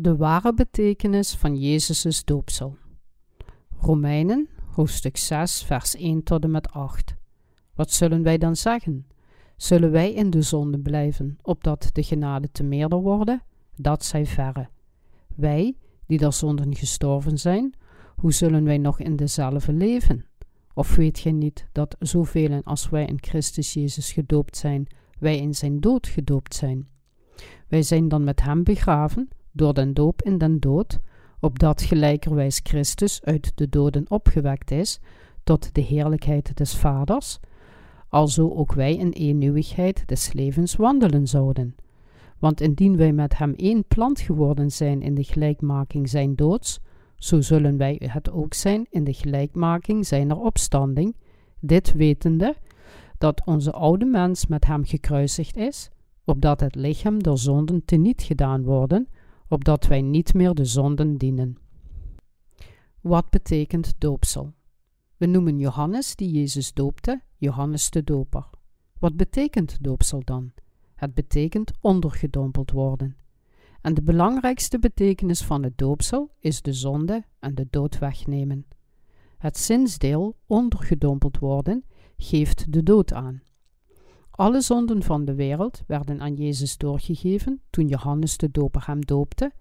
De ware betekenis van Jezus' doopsel. Romeinen, hoofdstuk 6, vers 1 tot en met 8. Wat zullen wij dan zeggen? Zullen wij in de zonde blijven, opdat de genade te meerder worden? Dat zij verre. Wij, die der zonden gestorven zijn, hoe zullen wij nog in dezelfde leven? Of weet gij niet dat zoveel als wij in Christus Jezus gedoopt zijn, wij in zijn dood gedoopt zijn? Wij zijn dan met hem begraven, door den doop in den dood, opdat gelijkerwijs Christus uit de doden opgewekt is, tot de heerlijkheid des Vaders, alzo ook wij in eeuwigheid des levens wandelen zouden. Want indien wij met hem één plant geworden zijn in de gelijkmaking zijn doods, zo zullen wij het ook zijn in de gelijkmaking zijner opstanding, dit wetende dat onze oude mens met hem gekruisigd is, opdat het lichaam der zonden teniet gedaan worden, opdat wij niet meer de zonden dienen. Wat betekent doopsel? We noemen Johannes, die Jezus doopte, Johannes de Doper. Wat betekent doopsel dan? Het betekent ondergedompeld worden. En de belangrijkste betekenis van het doopsel is de zonde en de dood wegnemen. Het zinsdeel ondergedompeld worden geeft de dood aan. Alle zonden van de wereld werden aan Jezus doorgegeven toen Johannes de Doper hem doopte,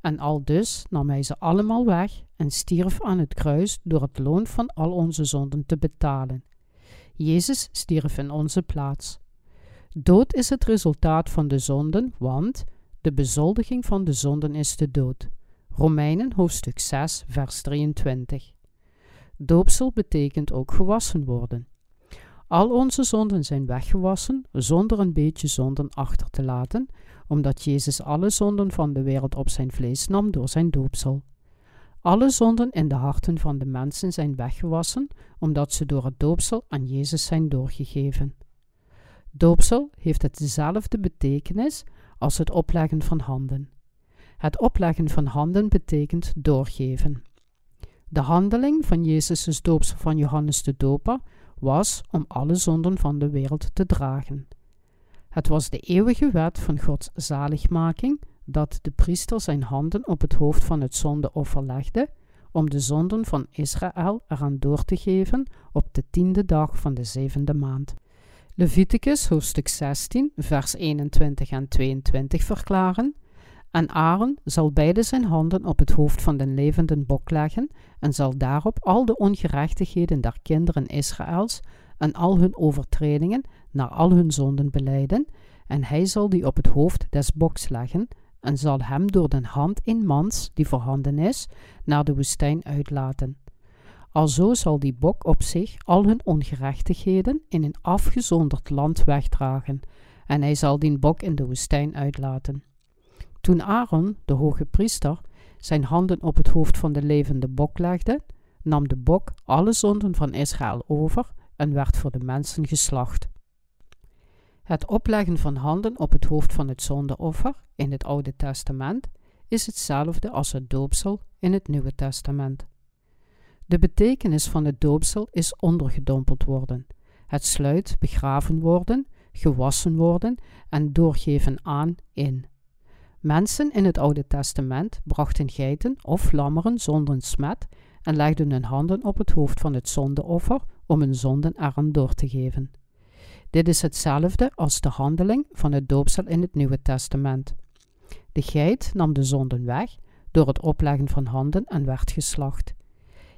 en al dus nam hij ze allemaal weg en stierf aan het kruis door het loon van al onze zonden te betalen. Jezus stierf in onze plaats. Dood is het resultaat van de zonden, want de bezoldiging van de zonden is de dood. Romeinen hoofdstuk 6, vers 23. Doopsel betekent ook gewassen worden. Al onze zonden zijn weggewassen zonder een beetje zonden achter te laten, omdat Jezus alle zonden van de wereld op zijn vlees nam door zijn doopsel. Alle zonden in de harten van de mensen zijn weggewassen, omdat ze door het doopsel aan Jezus zijn doorgegeven. Doopsel heeft hetzelfde betekenis als het opleggen van handen. Het opleggen van handen betekent doorgeven. De handeling van Jezus' doopsel van Johannes de Doper was om alle zonden van de wereld te dragen. Het was de eeuwige wet van Gods zaligmaking dat de priester zijn handen op het hoofd van het zondeoffer legde, om de zonden van Israël eraan door te geven op de tiende dag van de zevende maand. Leviticus hoofdstuk 16, vers 21 en 22 verklaren: En Aaron zal beide zijn handen op het hoofd van den levenden bok leggen, en zal daarop al de ongerechtigheden der kinderen Israëls en al hun overtredingen naar al hun zonden beleiden, en hij zal die op het hoofd des boks leggen, en zal hem door de hand in mans, die voorhanden is, naar de woestijn uitlaten. Alzo zal die bok op zich al hun ongerechtigheden in een afgezonderd land wegdragen, en hij zal die bok in de woestijn uitlaten. Toen Aaron, de hoge priester, zijn handen op het hoofd van de levende bok legde, nam de bok alle zonden van Israël over en werd voor de mensen geslacht. Het opleggen van handen op het hoofd van het zondeoffer in het Oude Testament is hetzelfde als het doopsel in het Nieuwe Testament. De betekenis van het doopsel is ondergedompeld worden. Het sluit begraven worden, gewassen worden en doorgeven aan in. Mensen in het Oude Testament brachten geiten of lammeren zonder smet en legden hun handen op het hoofd van het zondeoffer om hun zonden eraan door te geven. Dit is hetzelfde als de handeling van het doopsel in het Nieuwe Testament. De geit nam de zonden weg door het opleggen van handen en werd geslacht.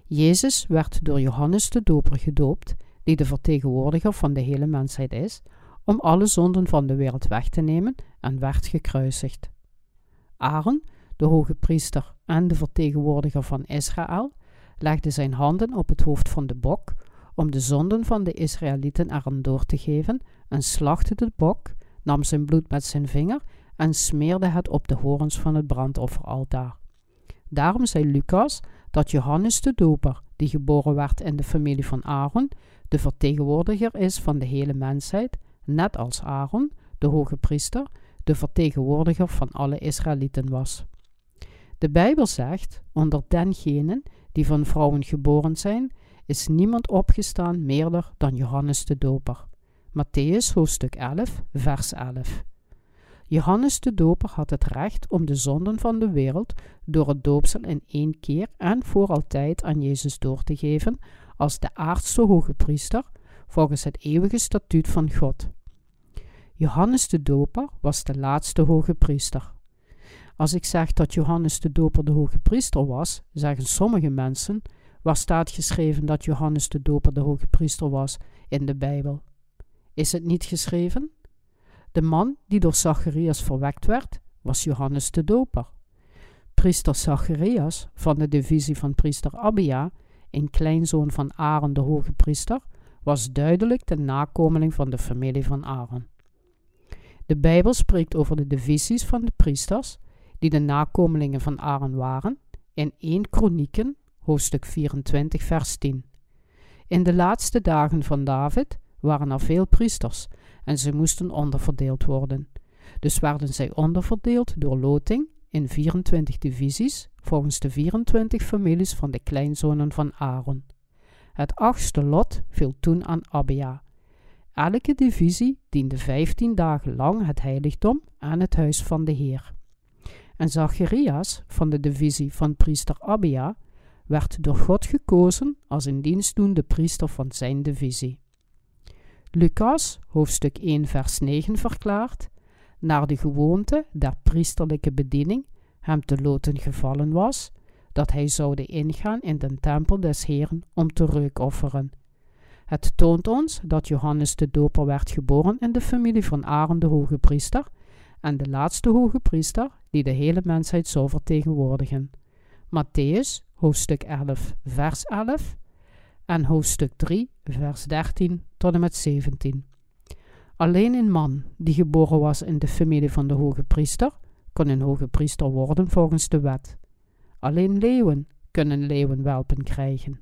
Jezus werd door Johannes de Doper gedoopt, die de vertegenwoordiger van de hele mensheid is, om alle zonden van de wereld weg te nemen en werd gekruisigd. Aaron, de hoge priester en de vertegenwoordiger van Israël, legde zijn handen op het hoofd van de bok om de zonden van de Israëlieten eraan door te geven en slachtte de bok, nam zijn bloed met zijn vinger en smeerde het op de horens van het brandofferaltaar. Daarom zei Lucas dat Johannes de Doper, die geboren werd in de familie van Aaron, de vertegenwoordiger is van de hele mensheid, net als Aaron, de hoge priester, de vertegenwoordiger van alle Israëlieten was. De Bijbel zegt: onder dengenen die van vrouwen geboren zijn, is niemand opgestaan meerder dan Johannes de Doper. Matthäus hoofdstuk 11, vers 11. Johannes de Doper had het recht om de zonden van de wereld door het doopsel in één keer en voor altijd aan Jezus door te geven als de aardste hoge priester volgens het eeuwige statuut van God. Johannes de Doper was de laatste hoge priester. Als ik zeg dat Johannes de Doper de hoge priester was, zeggen sommige mensen: waar staat geschreven dat Johannes de Doper de hoge priester was in de Bijbel? Is het niet geschreven? De man die door Zacharias verwekt werd, was Johannes de Doper. Priester Zacharias van de divisie van priester Abia, een kleinzoon van Aaron de hoge priester, was duidelijk de nakomeling van de familie van Aaron. De Bijbel spreekt over de divisies van de priesters, die de nakomelingen van Aaron waren, in 1 Kronieken, hoofdstuk 24, vers 10. In de laatste dagen van David waren er veel priesters en ze moesten onderverdeeld worden. Dus werden zij onderverdeeld door loting in 24 divisies volgens de 24 families van de kleinzonen van Aaron. Het achtste lot viel toen aan Abia. Elke divisie diende 15 dagen lang het heiligdom aan het huis van de Heer. En Zacharias van de divisie van priester Abia werd door God gekozen als een dienstdoende priester van zijn divisie. Lucas, hoofdstuk 1, vers 9 verklaart: Naar de gewoonte der priesterlijke bediening hem te loten gevallen was, dat hij zoude ingaan in den tempel des Heeren om te reukofferen. Het toont ons dat Johannes de Doper werd geboren in de familie van Aaron de hoge priester en de laatste hoge priester die de hele mensheid zou vertegenwoordigen. Matthäus, hoofdstuk 11, vers 11 en hoofdstuk 3, vers 13 tot en met 17. Alleen een man die geboren was in de familie van de hoge priester kon een hoge priester worden volgens de wet. Alleen leeuwen kunnen leeuwenwelpen krijgen.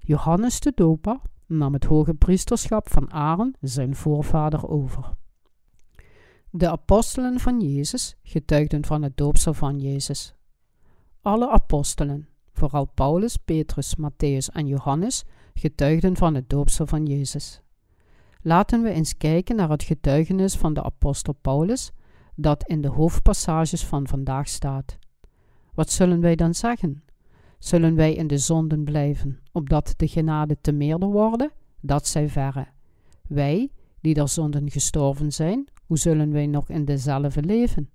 Johannes de Doper nam het hoge priesterschap van Aaron, zijn voorvader, over. De apostelen van Jezus getuigden van het doopsel van Jezus. Alle apostelen, vooral Paulus, Petrus, Matthäus en Johannes, getuigden van het doopsel van Jezus. Laten we eens kijken naar het getuigenis van de apostel Paulus, dat in de hoofdpassages van vandaag staat. Wat zullen wij dan zeggen? Zullen wij in de zonden blijven, opdat de genade te meerder worden? Dat zij verre. Wij, die der zonden gestorven zijn, hoe zullen wij nog in dezelfde leven?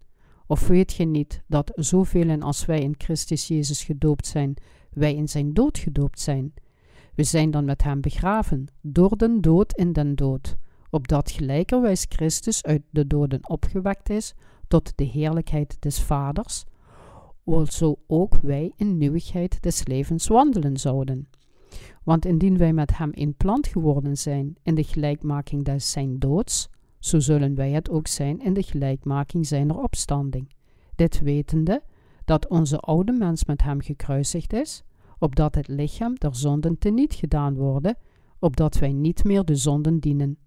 Of weet ge niet dat zoveel als wij in Christus Jezus gedoopt zijn, wij in zijn dood gedoopt zijn? We zijn dan met hem begraven, door den dood in den dood, opdat gelijkerwijs Christus uit de doden opgewekt is tot de heerlijkheid des Vaders, zo ook wij in nieuwigheid des levens wandelen zouden. Want indien wij met hem in plant geworden zijn in de gelijkmaking des zijn doods, zo zullen wij het ook zijn in de gelijkmaking zijner opstanding. Dit wetende dat onze oude mens met hem gekruisigd is, opdat het lichaam der zonden teniet gedaan worden, opdat wij niet meer de zonden dienen.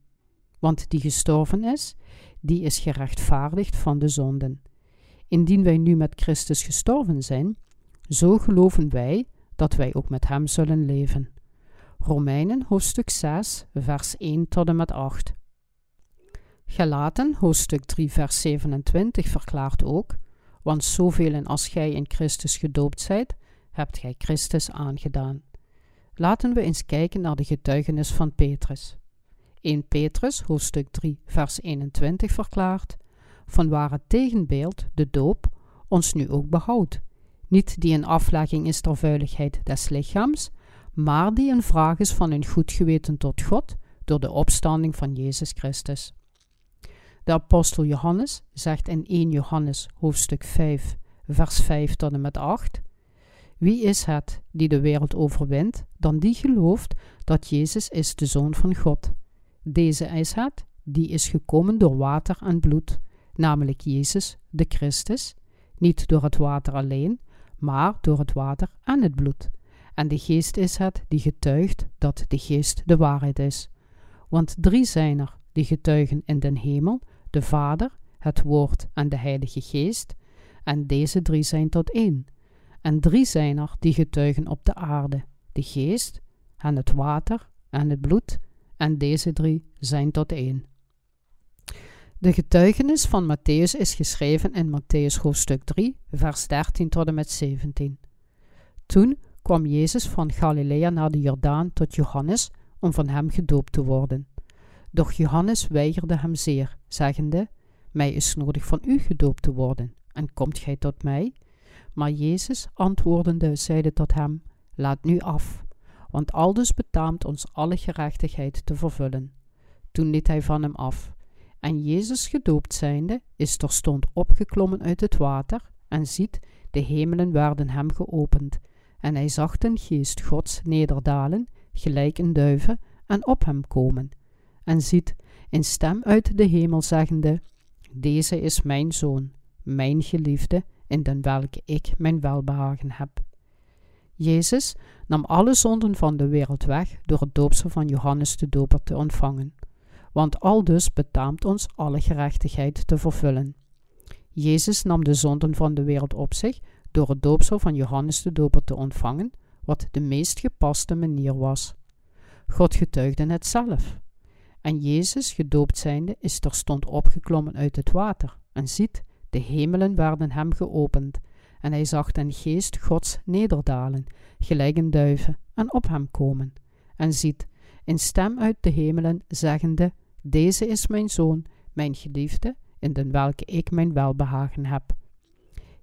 Want die gestorven is, die is gerechtvaardigd van de zonden. Indien wij nu met Christus gestorven zijn, zo geloven wij dat wij ook met hem zullen leven. Romeinen hoofdstuk 6, vers 1 tot en met 8. Galaten hoofdstuk 3, vers 27 verklaart ook: Want zoveel als gij in Christus gedoopt zijt, hebt gij Christus aangedaan. Laten we eens kijken naar de getuigenis van Petrus. 1 Petrus, hoofdstuk 3, vers 21 verklaart: Van waar het tegenbeeld, de doop, ons nu ook behoudt. Niet die een aflegging is ter vuiligheid des lichaams, maar die een vraag is van een goed geweten tot God door de opstanding van Jezus Christus. De apostel Johannes zegt in 1 Johannes hoofdstuk 5, vers 5 tot en met 8: wie is het die de wereld overwint, dan die gelooft dat Jezus is de Zoon van God? Deze is het, die is gekomen door water en bloed, namelijk Jezus, de Christus, niet door het water alleen, maar door het water en het bloed. En de Geest is het die getuigt dat de Geest de waarheid is. Want drie zijn er die getuigen in den hemel, de Vader, het Woord en de Heilige Geest, en deze drie zijn tot één. En drie zijn er die getuigen op de aarde: de geest, en het water en het bloed, en deze drie zijn tot één. De getuigenis van Matthäus is geschreven in Matthäus hoofdstuk 3, vers 13 tot en met 17. Toen kwam Jezus van Galilea naar de Jordaan tot Johannes om van hem gedoopt te worden. Doch Johannes weigerde hem zeer, zeggende: Mij is nodig van u gedoopt te worden, en komt gij tot mij? Maar Jezus antwoordende zeide tot hem: Laat nu af, want aldus betaamt ons alle gerechtigheid te vervullen. Toen liet hij van hem af. En Jezus gedoopt zijnde, is terstond opgeklommen uit het water, en ziet, de hemelen werden hem geopend, en hij zag den geest Gods nederdalen, gelijk een duiven, en op hem komen. En ziet, een stem uit de hemel zeggende, Deze is mijn zoon, mijn geliefde, in den welke ik mijn welbehagen heb. Jezus nam alle zonden van de wereld weg door het doopsel van Johannes de Doper te ontvangen want aldus betaamt ons alle gerechtigheid te vervullen. Jezus nam de zonden van de wereld op zich door het doopsel van Johannes de Doper te ontvangen, wat de meest gepaste manier was. God getuigde het zelf. En Jezus, gedoopt zijnde, is terstond opgeklommen uit het water, en ziet, de hemelen werden hem geopend, en hij zag den geest Gods nederdalen, gelijk een duiven, en op hem komen. En ziet, een stem uit de hemelen, zeggende, deze is mijn zoon, mijn geliefde, in den welke ik mijn welbehagen heb.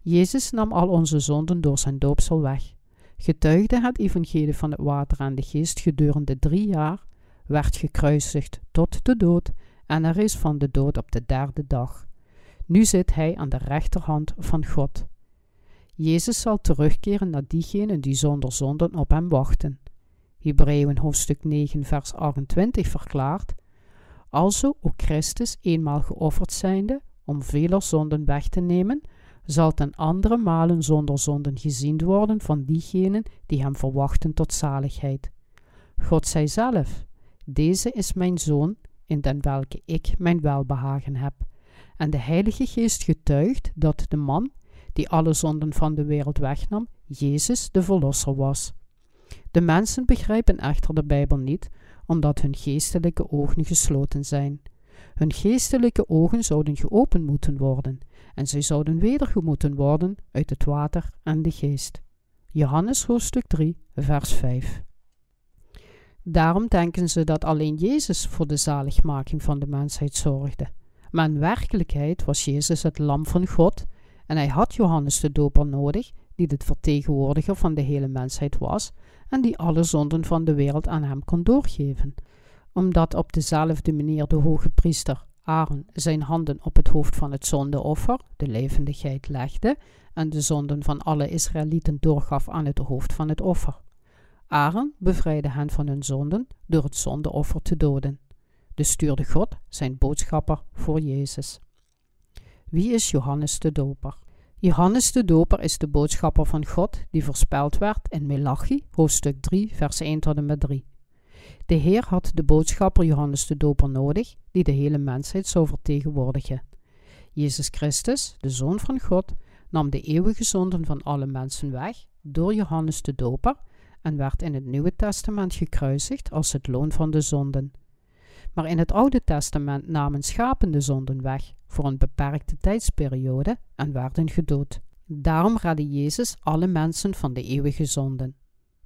Jezus nam al onze zonden door zijn doopsel weg, getuigde het evangelie van het water en de geest gedurende drie jaar, werd gekruisigd tot de dood en er is van de dood op de derde dag. Nu zit hij aan de rechterhand van God. Jezus zal terugkeren naar diegenen die zonder zonden op hem wachten. Hebreeën hoofdstuk 9 vers 28 verklaart Alzo ook Christus eenmaal geofferd zijnde, om vele zonden weg te nemen, zal ten andere malen zonder zonden gezien worden van diegenen die hem verwachten tot zaligheid. God zei zelf, deze is mijn zoon, in den welke ik mijn welbehagen heb. En de Heilige Geest getuigt dat de man, die alle zonden van de wereld wegnam, Jezus de Verlosser was. De mensen begrijpen echter de Bijbel niet, omdat hun geestelijke ogen gesloten zijn. Hun geestelijke ogen zouden geopend moeten worden, en zij zouden wedergemoeten worden uit het water en de geest. Johannes hoofdstuk 3, vers 5. Daarom denken ze dat alleen Jezus voor de zaligmaking van de mensheid zorgde. Maar in werkelijkheid was Jezus het lam van God en hij had Johannes de Doper nodig, die de vertegenwoordiger van de hele mensheid was en die alle zonden van de wereld aan hem kon doorgeven. Omdat op dezelfde manier de hoge priester Aaron zijn handen op het hoofd van het zondeoffer, de levendigheid, legde en de zonden van alle Israëlieten doorgaf aan het hoofd van het offer. Aaron bevrijdde hen van hun zonden door het zondeoffer te doden. Dus stuurde God zijn boodschapper voor Jezus. Wie is Johannes de Doper? Johannes de Doper is de boodschapper van God die voorspeld werd in Melachi, hoofdstuk 3, vers 1 tot en met 3. De Heer had de boodschapper Johannes de Doper nodig, die de hele mensheid zou vertegenwoordigen. Jezus Christus, de Zoon van God, nam de eeuwige zonden van alle mensen weg door Johannes de Doper en werd in het Nieuwe Testament gekruisigd als het loon van de zonden. Maar in het Oude Testament namen schapen de zonden weg voor een beperkte tijdsperiode en werden gedood. Daarom redde Jezus alle mensen van de eeuwige zonden.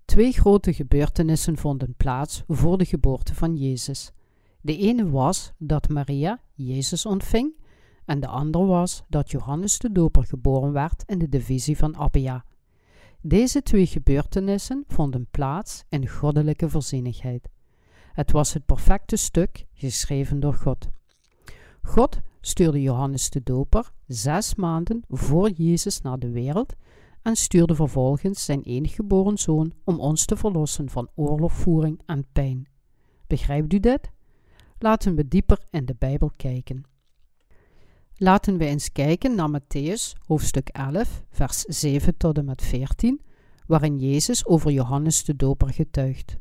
Twee grote gebeurtenissen vonden plaats voor de geboorte van Jezus. De ene was dat Maria Jezus ontving, en de andere was dat Johannes de Doper geboren werd in de divisie van Abia. Deze twee gebeurtenissen vonden plaats in goddelijke voorzienigheid. Het was het perfecte stuk, geschreven door God. God stuurde Johannes de Doper zes maanden voor Jezus naar de wereld en stuurde vervolgens zijn geboren zoon om ons te verlossen van oorlogvoering en pijn. Begrijpt u dit? Laten we dieper in de Bijbel kijken. Laten we eens kijken naar Matthäus hoofdstuk 11, vers 7 tot en met 14, waarin Jezus over Johannes de Doper getuigt.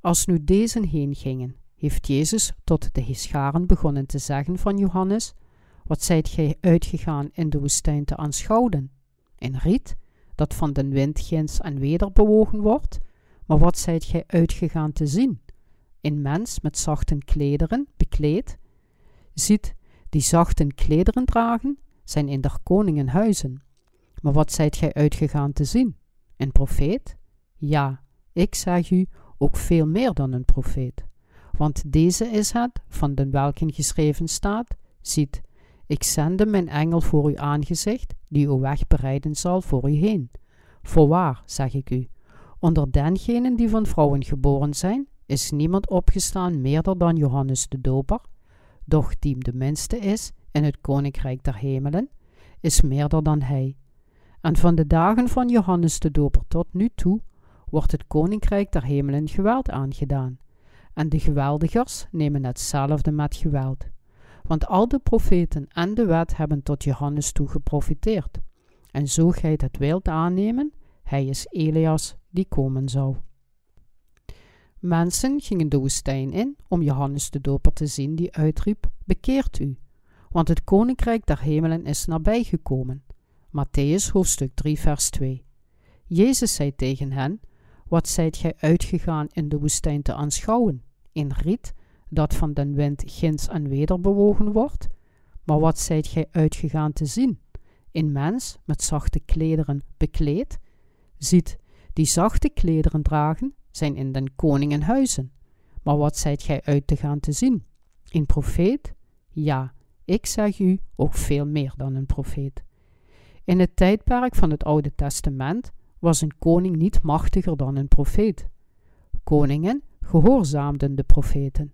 Als nu deze heen gingen, heeft Jezus tot de scharen begonnen te zeggen van Johannes: Wat zijt gij uitgegaan in de woestijn te aanschouwen? Een riet dat van den wind en weder bewogen wordt? Maar wat zijt gij uitgegaan te zien? Een mens met zachte klederen, bekleed? Ziet, die zachten klederen dragen, zijn in der koningen huizen. Maar wat zijt gij uitgegaan te zien? Een profeet? Ja, ik zeg u, ook veel meer dan een profeet. Want deze is het, van den welken geschreven staat, ziet, ik zende mijn engel voor uw aangezicht, die uw weg bereiden zal voor u heen. Voorwaar, zeg ik u, onder dengenen die van vrouwen geboren zijn, is niemand opgestaan meerder dan Johannes de Doper, doch die de minste is in het koninkrijk der hemelen, is meerder dan hij. En van de dagen van Johannes de Doper tot nu toe wordt het koninkrijk der hemelen geweld aangedaan, en de geweldigers nemen hetzelfde met geweld. Want al de profeten en de wet hebben tot Johannes toe geprofiteerd. En zo gij het wilt aannemen, hij is Elias die komen zou. Mensen gingen de woestijn in om Johannes de Doper te zien, die uitriep: Bekeert u, want het koninkrijk der hemelen is nabijgekomen. Matthäus hoofdstuk 3, vers 2. Jezus zei tegen hen: Wat zijt gij uitgegaan in de woestijn te aanschouwen? In riet dat van den wind ginds en weder bewogen wordt? Maar wat zijt gij uitgegaan te zien? Een mens met zachte klederen bekleed? Ziet, die zachte klederen dragen, zijn in den koningenhuizen. Maar wat zijt gij uit te gaan te zien? Een profeet? Ja, ik zeg u ook veel meer dan een profeet. In het tijdperk van het Oude Testament was een koning niet machtiger dan een profeet. Koningen gehoorzaamden de profeten.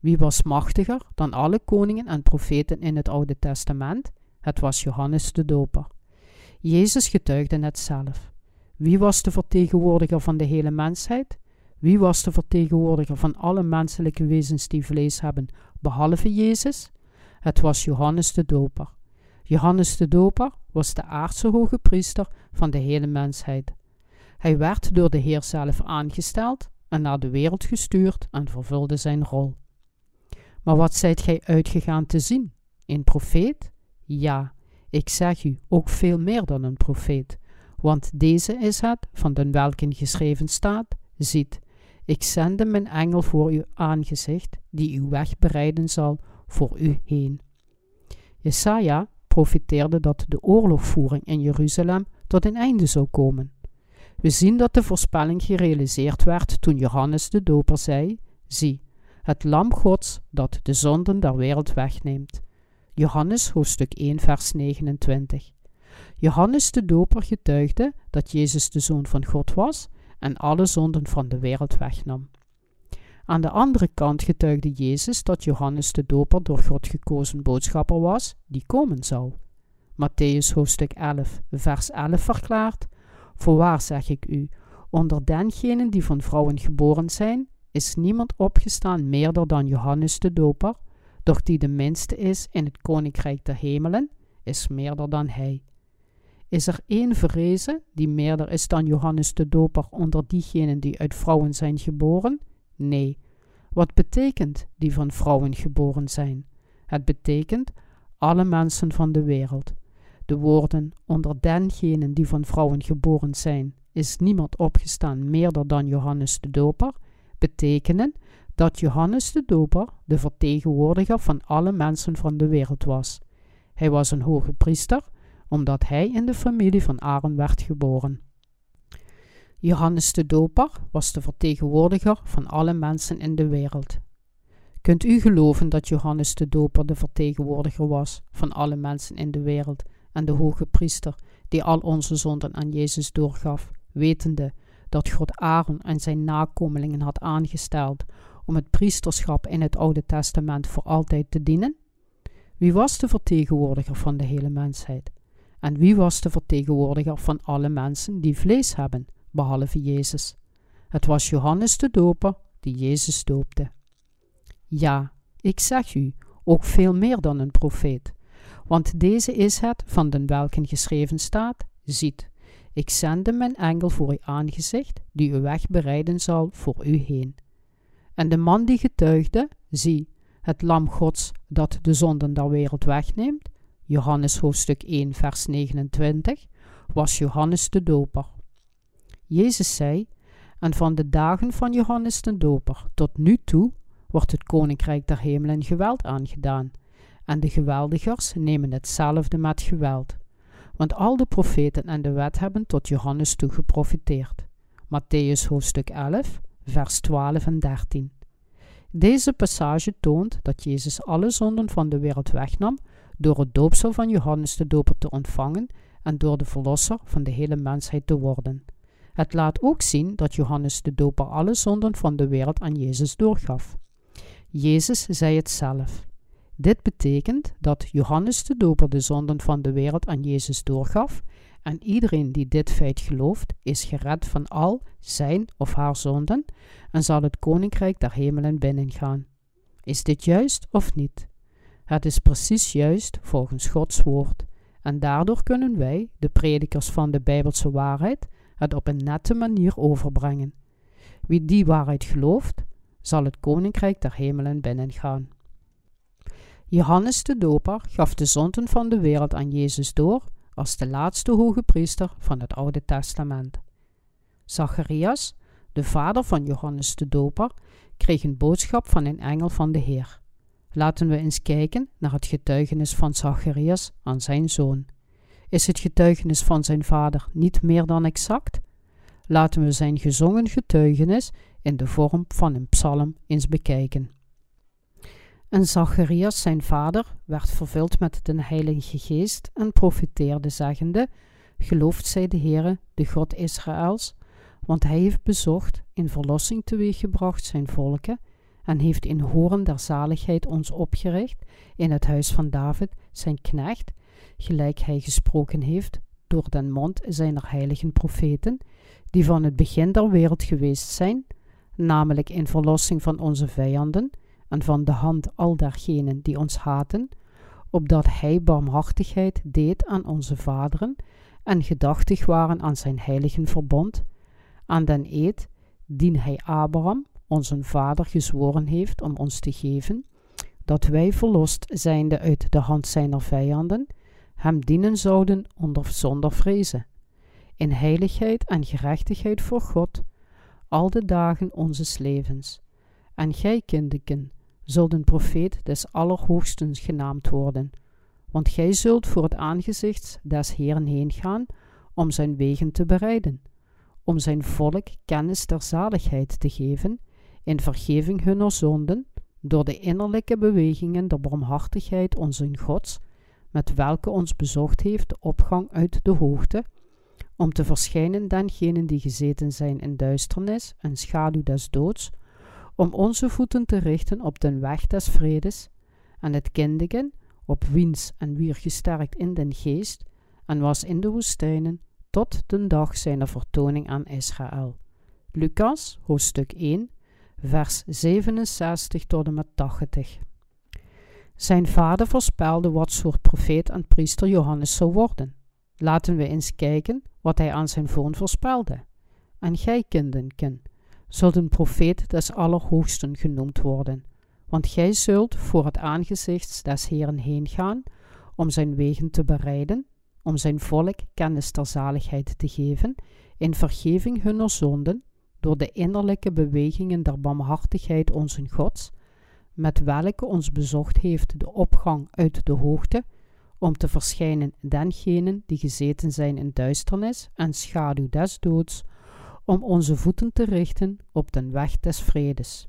Wie was machtiger dan alle koningen en profeten in het Oude Testament? Het was Johannes de Doper. Jezus getuigde het zelf. Wie was de vertegenwoordiger van de hele mensheid? Wie was de vertegenwoordiger van alle menselijke wezens die vlees hebben, behalve Jezus? Het was Johannes de Doper. Johannes de Doper was de aardse hoge priester van de hele mensheid. Hij werd door de Heer zelf aangesteld en naar de wereld gestuurd en vervulde zijn rol. Maar wat zijt gij uitgegaan te zien? Een profeet? Ja, ik zeg u, ook veel meer dan een profeet. Want deze is het, van den welken geschreven staat, ziet, ik zende mijn engel voor uw aangezicht, die uw weg bereiden zal voor u heen. Jesaja profiteerde dat de oorlogvoering in Jeruzalem tot een einde zou komen. We zien dat de voorspelling gerealiseerd werd toen Johannes de Doper zei: Zie, het Lam Gods dat de zonden der wereld wegneemt. Johannes hoofdstuk 1, vers 29. Johannes de Doper getuigde dat Jezus de Zoon van God was en alle zonden van de wereld wegnam. Aan de andere kant getuigde Jezus dat Johannes de Doper door God gekozen boodschapper was die komen zou. Matthäus hoofdstuk 11, vers 11 verklaart: Voorwaar zeg ik u, onder dengenen die van vrouwen geboren zijn, is niemand opgestaan meerder dan Johannes de Doper, doch die de minste is in het koninkrijk der hemelen, is meerder dan hij. Is er één verrezen die meerder is dan Johannes de Doper onder diegenen die uit vrouwen zijn geboren? Nee. Wat betekent die van vrouwen geboren zijn? Het betekent alle mensen van de wereld. De woorden onder dengenen die van vrouwen geboren zijn, is niemand opgestaan meerder dan Johannes de Doper, betekenen dat Johannes de Doper de vertegenwoordiger van alle mensen van de wereld was. Hij was een hoge priester, omdat hij in de familie van Aaron werd geboren. Johannes de Doper was de vertegenwoordiger van alle mensen in de wereld. Kunt u geloven dat Johannes de Doper de vertegenwoordiger was van alle mensen in de wereld en de hoge priester die al onze zonden aan Jezus doorgaf, wetende dat God Aaron en zijn nakomelingen had aangesteld om het priesterschap in het Oude Testament voor altijd te dienen? Wie was de vertegenwoordiger van de hele mensheid? En wie was de vertegenwoordiger van alle mensen die vlees hebben, behalve Jezus? Het was Johannes de Doper die Jezus doopte. Ja, ik zeg u, ook veel meer dan een profeet. Want deze is het van den welken geschreven staat: Ziet, ik zende mijn engel voor uw aangezicht, die uw weg bereiden zal voor u heen. En de man die getuigde, zie, het lam Gods dat de zonden der wereld wegneemt, Johannes hoofdstuk 1 vers 29, was Johannes de Doper. Jezus zei, en van de dagen van Johannes de Doper tot nu toe wordt het koninkrijk der hemelen geweld aangedaan, en de geweldigers nemen hetzelfde met geweld. Want al de profeten en de wet hebben tot Johannes toe geprofiteerd. Matthäus hoofdstuk 11, vers 12 en 13. Deze passage toont dat Jezus alle zonden van de wereld wegnam door het doopsel van Johannes de Doper te ontvangen en door de verlosser van de hele mensheid te worden. Het laat ook zien dat Johannes de Doper alle zonden van de wereld aan Jezus doorgaf. Jezus zei het zelf. Dit betekent dat Johannes de Doper de zonden van de wereld aan Jezus doorgaf en iedereen die dit feit gelooft, is gered van al zijn of haar zonden en zal het koninkrijk der hemelen binnengaan. Is dit juist of niet? Het is precies juist volgens Gods woord, en daardoor kunnen wij, de predikers van de Bijbelse waarheid, het op een nette manier overbrengen. Wie die waarheid gelooft, zal het koninkrijk der hemelen binnengaan. Johannes de Doper gaf de zonden van de wereld aan Jezus door als de laatste hoge priester van het Oude Testament. Zacharias, de vader van Johannes de Doper, kreeg een boodschap van een engel van de Heer. Laten we eens kijken naar het getuigenis van Zacharias aan zijn zoon. Is het getuigenis van zijn vader niet meer dan exact? Laten we zijn gezongen getuigenis in de vorm van een psalm eens bekijken. En Zacharias, zijn vader, werd vervuld met de Heilige Geest en profeteerde, zeggende: Gelooft zij de Heere, de God Israëls, want hij heeft bezocht, in verlossing teweeggebracht zijn volken, en heeft in horen der zaligheid ons opgericht, in het huis van David, zijn knecht, gelijk hij gesproken heeft door den mond zijner heiligen profeten, die van het begin der wereld geweest zijn, namelijk in verlossing van onze vijanden en van de hand al dergenen die ons haten, opdat hij barmhartigheid deed aan onze vaderen en gedachtig waren aan zijn heiligen verbond, aan den eed, dien hij Abraham, onze vader, gezworen heeft om ons te geven, dat wij verlost zijnde uit de hand zijner vijanden, hem dienen zouden onder zonder vrezen, in heiligheid en gerechtigheid voor God, al de dagen onzes levens. En gij, kindeken, zult een profeet des Allerhoogsten genaamd worden, want gij zult voor het aangezicht des Heeren heen gaan om zijn wegen te bereiden, om zijn volk kennis der zaligheid te geven, in vergeving hunner zonden, door de innerlijke bewegingen der barmhartigheid onze Gods, met welke ons bezocht heeft opgang uit de hoogte, om te verschijnen dengenen die gezeten zijn in duisternis en schaduw des doods, om onze voeten te richten op den weg des vredes, en het kindigen, op wiens en wier gesterkt in den geest, en was in de woestijnen tot den dag zijner vertoning aan Israël. Lucas, hoofdstuk 1, vers 67 tot en met 80. Zijn vader voorspelde wat soort profeet en priester Johannes zou worden. Laten we eens kijken wat hij aan zijn zoon voorspelde. En gij, kindenken, zult een profeet des Allerhoogsten genoemd worden, want gij zult voor het aangezicht des Heeren heen gaan, om zijn wegen te bereiden, om zijn volk kennis ter zaligheid te geven, in vergeving hunner zonden, door de innerlijke bewegingen der barmhartigheid onze Gods, met welke ons bezocht heeft de opgang uit de hoogte, om te verschijnen dengenen die gezeten zijn in duisternis en schaduw des doods, om onze voeten te richten op den weg des vredes.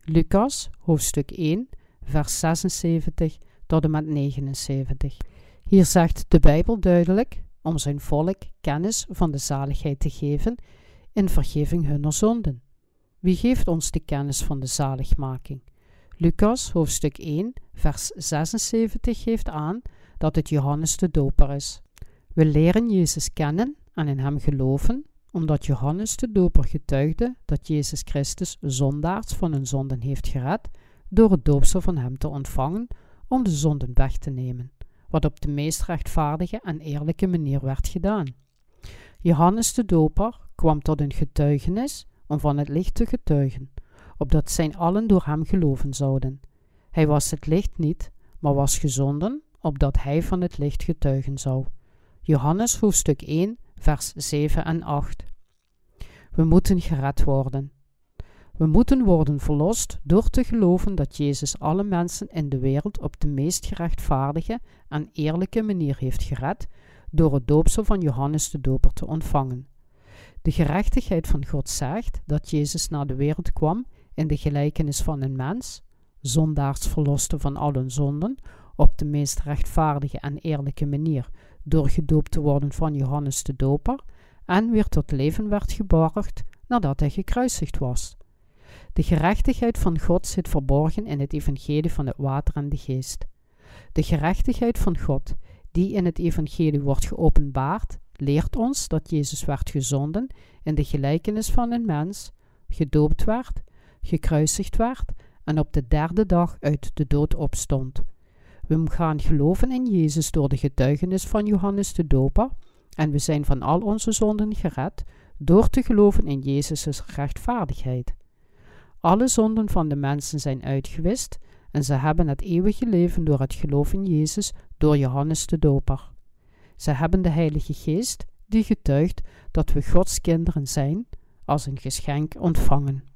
Lucas, hoofdstuk 1, vers 76 tot en met 79. Hier zegt de Bijbel duidelijk om zijn volk kennis van de zaligheid te geven in vergeving hunner zonden. Wie geeft ons de kennis van de zaligmaking? Lucas, hoofdstuk 1, vers 76 geeft aan dat het Johannes de Doper is. We leren Jezus kennen en in hem geloven omdat Johannes de Doper getuigde dat Jezus Christus zondaars van hun zonden heeft gered door het doopsel van hem te ontvangen om de zonden weg te nemen, wat op de meest rechtvaardige en eerlijke manier werd gedaan. Johannes de Doper kwam tot een getuigenis om van het licht te getuigen, opdat zijn allen door hem geloven zouden. Hij was het licht niet, maar was gezonden, opdat hij van het licht getuigen zou. Johannes hoofdstuk 1, vers 7 en 8. We moeten gered worden. We moeten worden verlost door te geloven dat Jezus alle mensen in de wereld op de meest gerechtvaardige en eerlijke manier heeft gered door het doopsel van Johannes de Doper te ontvangen. De gerechtigheid van God zegt dat Jezus naar de wereld kwam in de gelijkenis van een mens, zondaars verloste van al hun zonden, op de meest rechtvaardige en eerlijke manier door gedoopt te worden van Johannes de Doper en weer tot leven werd geborgd nadat hij gekruisigd was. De gerechtigheid van God zit verborgen in het evangelie van het water en de geest. De gerechtigheid van God, die in het evangelie wordt geopenbaard, leert ons dat Jezus werd gezonden in de gelijkenis van een mens, gedoopt werd, gekruisigd werd en op de derde dag uit de dood opstond. We gaan geloven in Jezus door de getuigenis van Johannes de Doper en we zijn van al onze zonden gered door te geloven in Jezus' rechtvaardigheid. Alle zonden van de mensen zijn uitgewist en ze hebben het eeuwige leven door het geloof in Jezus door Johannes de Doper. Ze hebben de Heilige Geest die getuigt dat we Gods kinderen zijn, als een geschenk ontvangen.